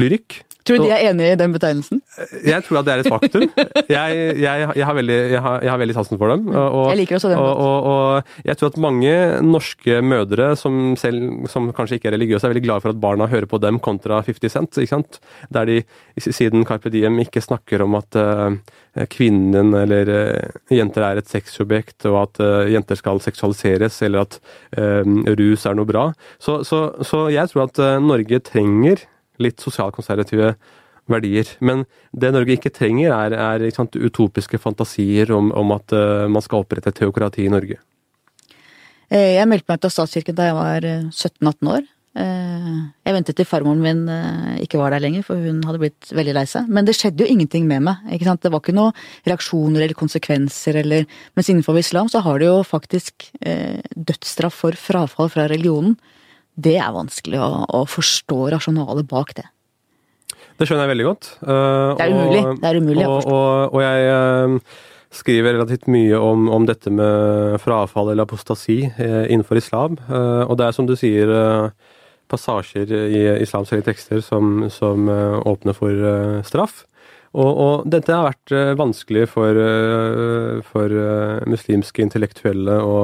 Speaker 2: lyrikk.
Speaker 1: Tror du de er enige i den betegnelsen?
Speaker 2: Jeg tror at det er et faktum. Jeg, jeg, jeg har, veldig, jeg veldig sansen for dem. Og,
Speaker 1: jeg liker også den.
Speaker 2: Og, og, og, jeg tror at mange norske mødre som, selv, som kanskje ikke er religiøse, er veldig glade for at barna hører på dem kontra 50 Cent. ikke sant? Der de siden Carpe Diem ikke snakker om at uh, kvinnen eller uh, jenter er et sexobjekt, og at uh, jenter skal seksualiseres, eller at rus er noe bra. Så, så, så jeg tror at Norge trenger litt sosialkonservative verdier. Men det Norge ikke trenger, er, er ikke sant, utopiske fantasier om, om at uh, man skal opprette et teokrati i Norge.
Speaker 1: Eh, jeg meldte meg til statskirken da jeg var 17-18 eh, år. Jeg ventet til farmoren min ikke var der lenger, for hun hadde blitt veldig lei seg. Men det skjedde jo ingenting med meg. ikke sant? Det var ikke noen reaksjoner eller konsekvenser eller Mens innenfor islam så har det jo faktisk dødsstraff for frafall fra religionen det er vanskelig å, å forstå rasjonalet bak det.
Speaker 2: Det skjønner jeg veldig godt.
Speaker 1: Uh, det er umulig. Og, det er umulig
Speaker 2: å forstå. Og, og, og jeg uh, skriver relativt mye om, om, dette med frafall eller apostasi uh, innenfor islam. og det er som du sier passasjer i islams hellige tekster som, som åpner for straff. Og, og, dette har vært vanskelig for, for muslimske intellektuelle å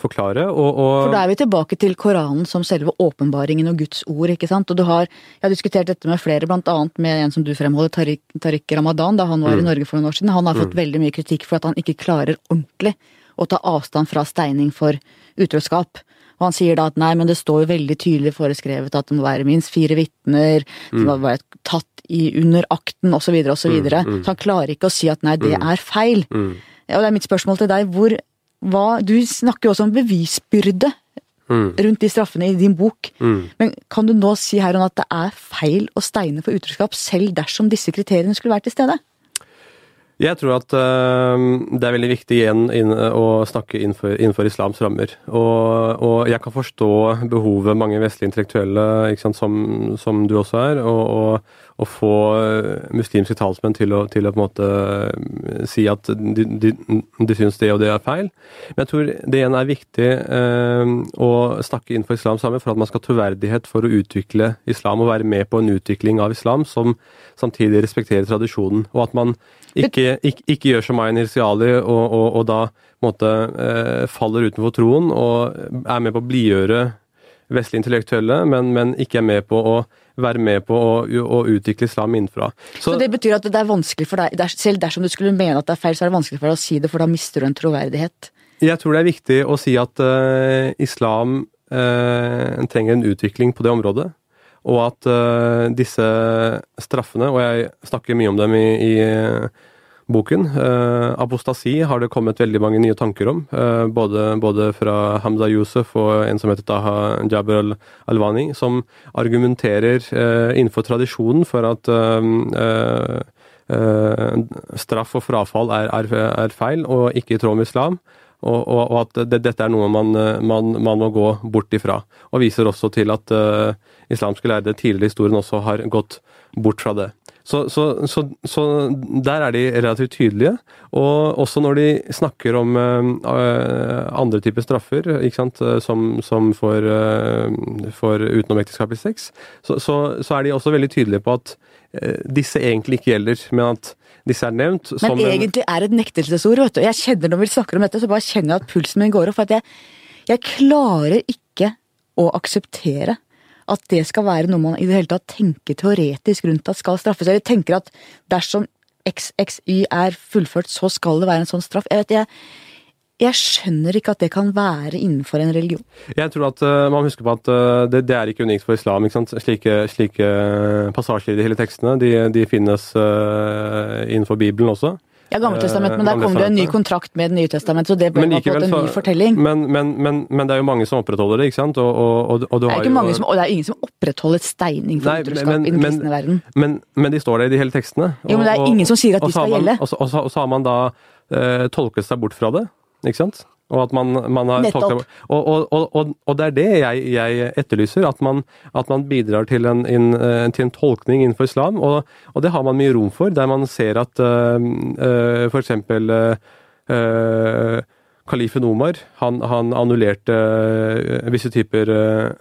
Speaker 2: forklare. Og, og
Speaker 1: For da er vi tilbake til Koranen som selve åpenbaringen og Guds ord, ikke sant. Og du har, jeg har diskutert dette med flere, blant annet med en som du fremholder, Tariq, Tariq Ramadan, da han var mm. i Norge for noen år siden. Han har fått mm. veldig mye kritikk for at han ikke klarer ordentlig å ta avstand fra steining for utroskap. Og han sier da at nei, men det står jo veldig tydelig foreskrevet at det må være minst fire vitner, mm. det må være tatt i under akten, osv., osv. Så, videre, og så, mm. så han klarer ikke å si at nei, det mm. er feil. Mm. Og det er mitt spørsmål til deg, hvor hva Du snakker jo også om bevisbyrde mm. rundt de straffene i din bok. Mm. Men kan du nå si her at det er feil å steine for utroskap, selv dersom disse kriteriene skulle vært til stede?
Speaker 2: Jeg tror at uh, det er veldig viktig igjen inn, å snakke innenfor, innenfor islams rammer. Og, og, jeg kan forstå behovet mange vestlige intellektuelle, sant, som, som, du også er, og, og, å få eh, muslimske talsmenn til å, til å på en måte eh, si at de, de, de syns det og det er feil. Men jeg tror det igjen er viktig eh, å snakke innenfor islam sammen for at man skal ha troverdighet for å utvikle islam og være med på en utvikling av islam som samtidig respekterer tradisjonen. Og at man ikke, ikke, ikke gjør som Mayan Irsiali og, og, og, da måte eh, faller utenfor troen og er med på å blidgjøre vestlige intellektuelle, men, men ikke er med på å være med på å, å utvikle islam innenfra.
Speaker 1: Så, så, det betyr at det er vanskelig for deg, selv dersom du skulle mene at det er feil, så er det vanskelig for deg å si det, for da mister du en troverdighet?
Speaker 2: Jeg tror det er viktig å si at uh, islam uh, trenger en utvikling på det området. Og at uh, disse straffene, og jeg snakker mye om dem i, i boken. Eh, apostasi har det kommet veldig mange nye tanker om. eh, både, både, fra Hamza Yusuf og en som heter Taha Jabir al-Alwani, som argumenterer eh, innenfor tradisjonen for at straff og frafall er, er, er, feil og ikke i tråd med islam. Og, og, og at det, dette er noe man, man, man, må gå bort ifra. Og viser også til at islamske lærde tidligere i historien også har gått bort fra det. Så, så, så, så, der er de relativt tydelige. Og også når de snakker om uh, andre typer straffer, eh, som, som for, uh, for utenomekteskapelig sex, så, er de også veldig tydelige på at uh, disse egentlig ikke gjelder, men at disse er nevnt
Speaker 1: Men egentlig er det et nektelsesord, vet du. Jeg kjenner når vi snakker om dette, så bare kjenner jeg at pulsen min går opp. For at jeg, jeg klarer ikke å akseptere at det skal være noe man i det hele tatt tenker teoretisk rundt at skal straffes. Eller tenker at dersom XXY er fullført, så skal det være en sånn straff. Jeg vet, jeg, jeg skjønner ikke at det kan være innenfor en religion.
Speaker 2: Jeg tror at uh, man husker på at uh, det, det, er ikke unikt for islam. ikke? Slike, slike passasjer i de hele tekstene de, de finnes uh, innenfor Bibelen også.
Speaker 1: Ja, Gammeltestamentet, men der kom det en ny kontrakt med Det nye testamentet, så det ble likevel, en ny fortelling.
Speaker 2: Men, men, men, men, det er jo mange som opprettholder det, ikke sant? Og, og, og
Speaker 1: det, er jo, som, og det er ingen som opprettholder steining for utroskap i den kristne verden.
Speaker 2: Men, de står der i de hele tekstene.
Speaker 1: Jo, men det er ingen som sier at de skal gjelde.
Speaker 2: Og så har man da tolket seg bort fra det, ikke sant? Og at man, man har
Speaker 1: Nettopp.
Speaker 2: Og, og, og, og, det er det jeg, jeg etterlyser. At man, at man bidrar til en, en, eh, til en, tolkning innenfor islam. Og, det har man mye rom for, der man ser at uh, uh, f.eks. Uh, Kalifen Omar han, han annullerte uh, visse typer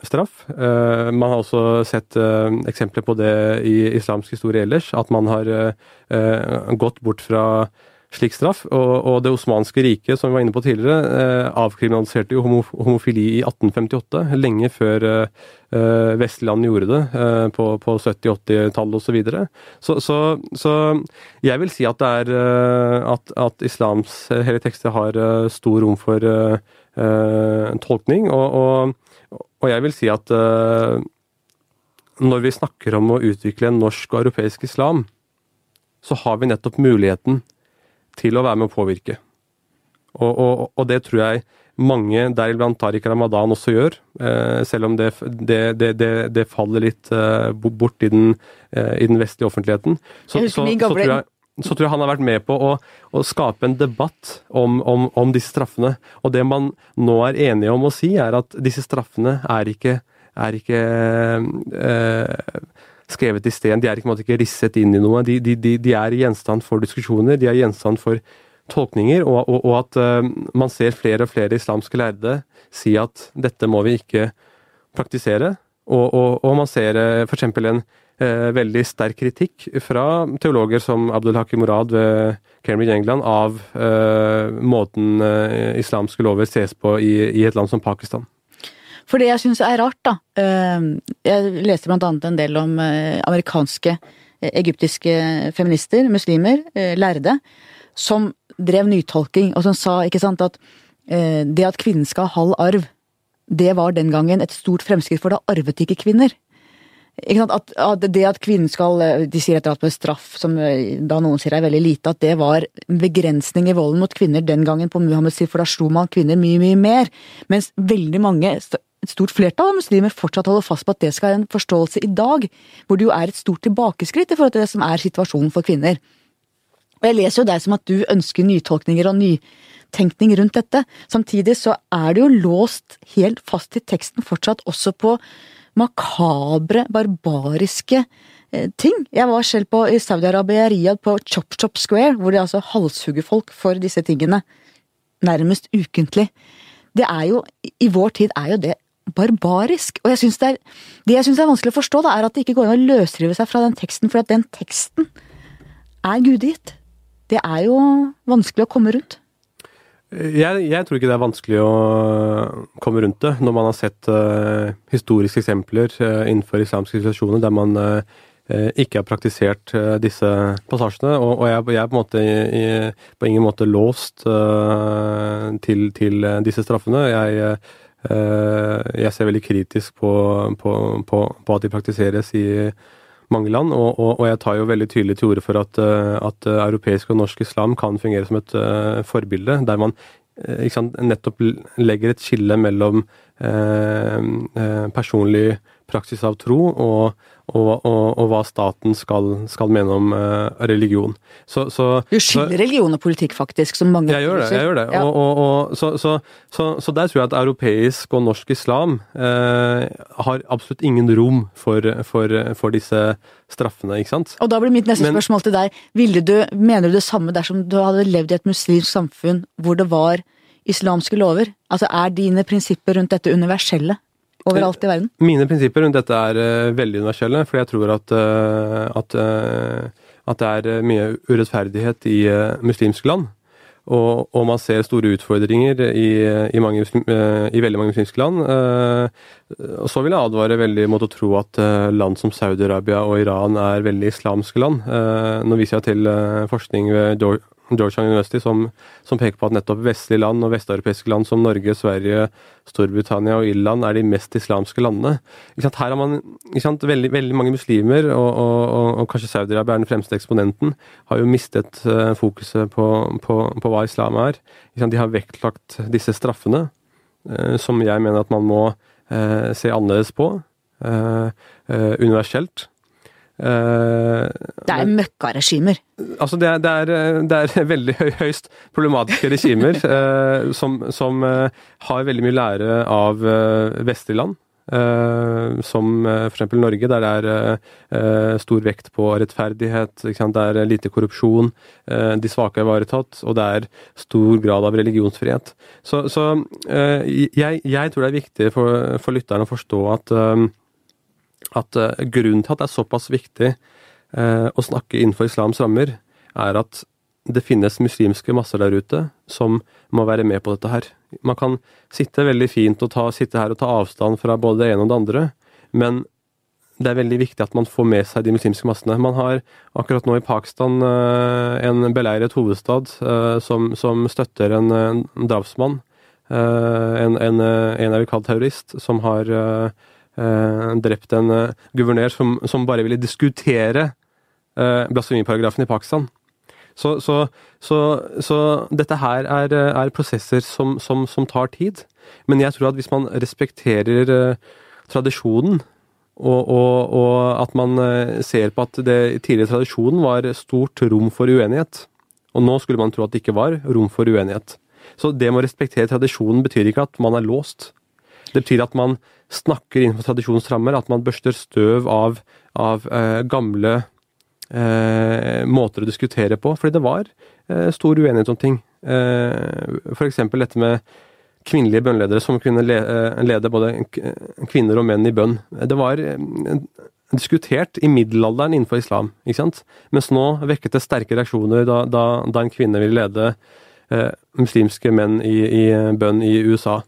Speaker 2: straff. Man har også sett eksempler på det i islamsk historie ellers. At man har gått bort fra slik straff. Og, og Det osmanske riket, som vi var inne på tidligere, eh, avkriminaliserte jo homofili i 1858, lenge før eh, eh, vestlige land gjorde det, på, på 70-80-tallet osv. Så, videre. så, så jeg vil si at det er at, at islams hele tekster har stor rom for tolkning, og, og, og, jeg vil si at når vi snakker om å utvikle en norsk og europeisk islam, så har vi nettopp muligheten til å være med å påvirke. Og, og, og det tror jeg mange, deriblant Tariq Ramadan, også gjør. Eh, selv om det, det, det, det, faller litt eh, bort i den, eh, i den vestlige offentligheten. Så, så, så, tror jeg, så, tror jeg, han har vært med på å, å skape en debatt om, om, om, disse straffene. Og det man nå er enige om å si, er at disse straffene er ikke, er ikke eh, skrevet i sten. De er ikke, ikke risset inn i noe. De, de, de, de, er gjenstand for diskusjoner, de er gjenstand for tolkninger, og, og, og at uh, man ser flere og flere islamske lærde si at dette må vi ikke praktisere. Og, og man ser uh, f.eks. en uh, veldig sterk kritikk fra teologer som Abdul Haki Murad ved Cambridge England av måten islamske lover ses på i, i et land som Pakistan.
Speaker 1: For det jeg syns er rart, da ehm, Jeg leste blant annet en del om eh, amerikanske, eh, egyptiske feminister, muslimer, eh, lærde, som drev nytolking, og som sa ikke sant, at det at kvinnen skal ha halv arv, det var den gangen et stort fremskritt, for da arvet ikke kvinner. Ikke at, at, det at kvinnen skal De sier et eller annet med straff, som da noen sier er veldig lite, at det var en begrensning i volden mot kvinner den gangen på Muhammeds tid, for da slo man kvinner mye, mye mer. Mens veldig mange et stort flertall av muslimer fortsatt holder fast på at det skal være en forståelse i dag, hvor det jo er et stort tilbakeskritt i forhold til det som er situasjonen for kvinner. Og Jeg leser jo deg som at du ønsker nytolkninger og nytenkning rundt dette. Samtidig så er det jo låst helt fast i teksten fortsatt også på makabre, barbariske eh, ting. Jeg var selv på, i Saudi-Arabia, Riyadh, på Chop Chop Square, hvor de altså halshugger folk for disse tingene. Nærmest ukentlig. Det er jo, i vår tid er jo det barbarisk. Og jeg synes det, er, det jeg syns er vanskelig å forstå, da, er at det ikke går an å løsrive seg fra den teksten, for at den teksten er gudegitt. Det er jo vanskelig å komme rundt.
Speaker 2: Jeg, jeg, tror ikke det er vanskelig å komme rundt det, når man har sett uh, historiske eksempler uh, innenfor islamske situasjoner der man uh, ikke har praktisert disse passasjene. Og, og jeg, jeg, er på, måte i, på ingen måte låst til, til, disse straffene. Jeg, jeg, ser veldig kritisk på, på, på, på at de praktiseres i mange land, og, og, og, jeg tar jo veldig tydelig til orde for at, eh, at eh, europeisk og norsk islam kan fungere som et forbilde, der man sant, nettopp legger et skille mellom uh, personlig praksis av tro og, og, og, og hva staten skal, skal mene om uh, religion. Så, så,
Speaker 1: du skiller religion og politikk, faktisk, som mange
Speaker 2: Jeg gjør det. jeg gjør det. Ja. Og, så, så, der tror jeg at europeisk og norsk islam uh, har absolutt ingen rom for, for, for, disse straffene, ikke sant?
Speaker 1: Og da blir mitt neste Men, spørsmål til deg. Ville du, mener du det samme dersom du hadde levd i et muslimsk samfunn hvor det var islamske lover? Altså er dine prinsipper rundt dette universelle? Overalt i verden?
Speaker 2: Mine prinsipper rundt dette er uh, veldig universelle, for jeg tror at, uh, at, uh, at, det er mye urettferdighet i muslimske land. Og, og, man ser store utfordringer i, i, mange, i veldig mange muslimske land. Og så vil jeg advare veldig mot å tro at land som Saudi-Arabia og Iran er veldig islamske land. Nå viser jeg til forskning ved Georgetown University som, som, peker på at nettopp vestlige land og vesteuropeiske land som Norge, Sverige, Storbritannia og Irland er de mest islamske landene. Her har man veldig, veldig, mange muslimer, og, og, og, kanskje Saudi-Arabia er den fremste eksponenten, har jo mistet uh, fokuset på, på, på, hva islam er. De har vektlagt disse straffene, uh, som jeg mener at man må uh, se annerledes på. universelt.
Speaker 1: Uh, det er møkkaregimer?
Speaker 2: Altså det er, det, er, det er, veldig høyst problematiske regimer uh, som, som uh, har veldig mye lære av vestlige land. som f.eks. Norge, der det er stor vekt på rettferdighet, det er lite korrupsjon, de svake er ivaretatt, og det er stor grad av religionsfrihet. Så, så jeg, jeg, tror det er viktig for, for lytterne å forstå at at uh, grunnen til at det er såpass viktig uh, å snakke innenfor islams rammer, er at det finnes muslimske masser der ute som må være med på dette her. Man kan sitte veldig fint og ta, sitte her og ta avstand fra både det ene og det andre, men det er veldig viktig at man får med seg de muslimske massene. Man har akkurat nå i Pakistan uh, en beleiret hovedstad som, som, støtter en, en drapsmann. en, en, en jeg vil kalle terrorist, som har eh, drept en eh, guvernør som, som, bare ville diskutere eh, blasfemiparagrafen i Pakistan. Så, så, så, så, dette her er, er prosesser som, som, som, tar tid. Men jeg tror at hvis man respekterer eh, tradisjonen, og, og, og, at man eh, ser på at det tidligere tradisjonen var stort rom for uenighet, og nå skulle man tro at det ikke var rom for uenighet. Så det med å respektere tradisjonen betyr ikke at man er låst. Det betyr at man snakker innenfor tradisjonens rammer, at man børster støv av, av eh, gamle eh, måter å diskutere på. Fordi det var eh, stor uenighet om ting. Eh, F.eks. dette med kvinnelige bønnledere som kunne eh, lede både kvinner og menn i bønn. Det var eh, diskutert i middelalderen innenfor islam, ikke sant? mens nå vekket det sterke reaksjoner da, da, da en kvinne ville lede eh, muslimske menn i, i bønn i USA.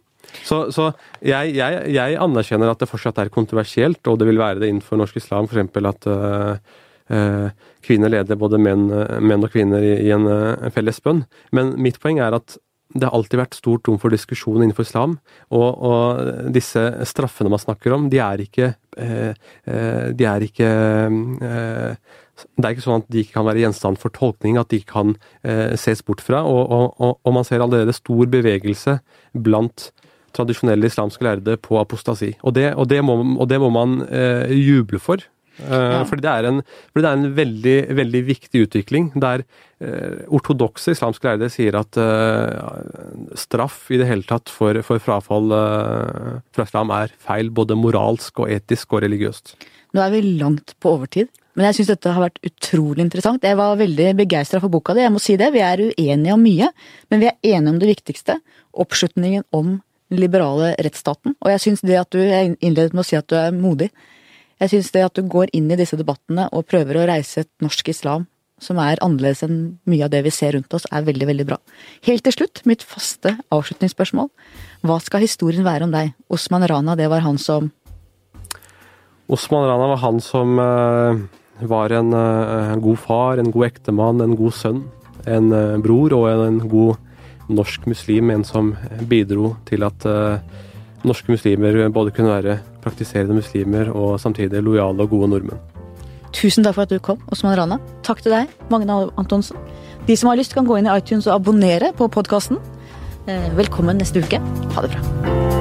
Speaker 2: Så, så jeg, jeg, jeg, anerkjenner at det fortsatt er kontroversielt, og det vil være det innenfor norsk islam, f.eks. at uh, uh, kvinner leder både menn, menn og kvinner i, i en uh, felles bønn. Men mitt poeng er at det har alltid vært stort rom for diskusjon innenfor islam, og, og, disse straffene man snakker om, de er ikke De er ikke det er ikke sånn at de ikke kan være gjenstand for tolkning, at de ikke kan eh, ses bort fra. Og, og, og, man ser allerede stor bevegelse blant tradisjonelle islamske lærde på apostasi. Og det, og det, må, og det må, man eh, juble for. Eh, ja. fordi, det er en, fordi det er en veldig, veldig viktig utvikling der eh, ortodokse islamske lærde sier at eh, straff i det hele tatt for, for frafall fra islam er feil, både moralsk og etisk og religiøst.
Speaker 1: Nå er vi langt på overtid. Men jeg syns dette har vært utrolig interessant. Jeg var veldig begeistra for boka di, jeg må si det. Vi er uenige om mye, men vi er enige om det viktigste. Oppslutningen om liberale rettsstaten. Og jeg syns det at du Jeg innledet med å si at du er modig. Jeg syns det at du går inn i disse debattene og prøver å reise et norsk islam som er annerledes enn mye av det vi ser rundt oss, er veldig, veldig bra. Helt til slutt, mitt faste avslutningsspørsmål. Hva skal historien være om deg? Osman Rana, det var han som
Speaker 2: Osman Rana var han som uh, var en uh, god far, en god ektemann, en god sønn. En uh, bror og en, en, god norsk muslim. En som bidro til at norske muslimer både kunne være praktiserende muslimer og samtidig lojale og gode nordmenn.
Speaker 1: Tusen takk for at du kom, Osman Rana. Takk til deg, Magne Antonsen. De som har lyst, kan gå inn i iTunes og abonnere på podkasten. Velkommen neste uke. Ha det bra.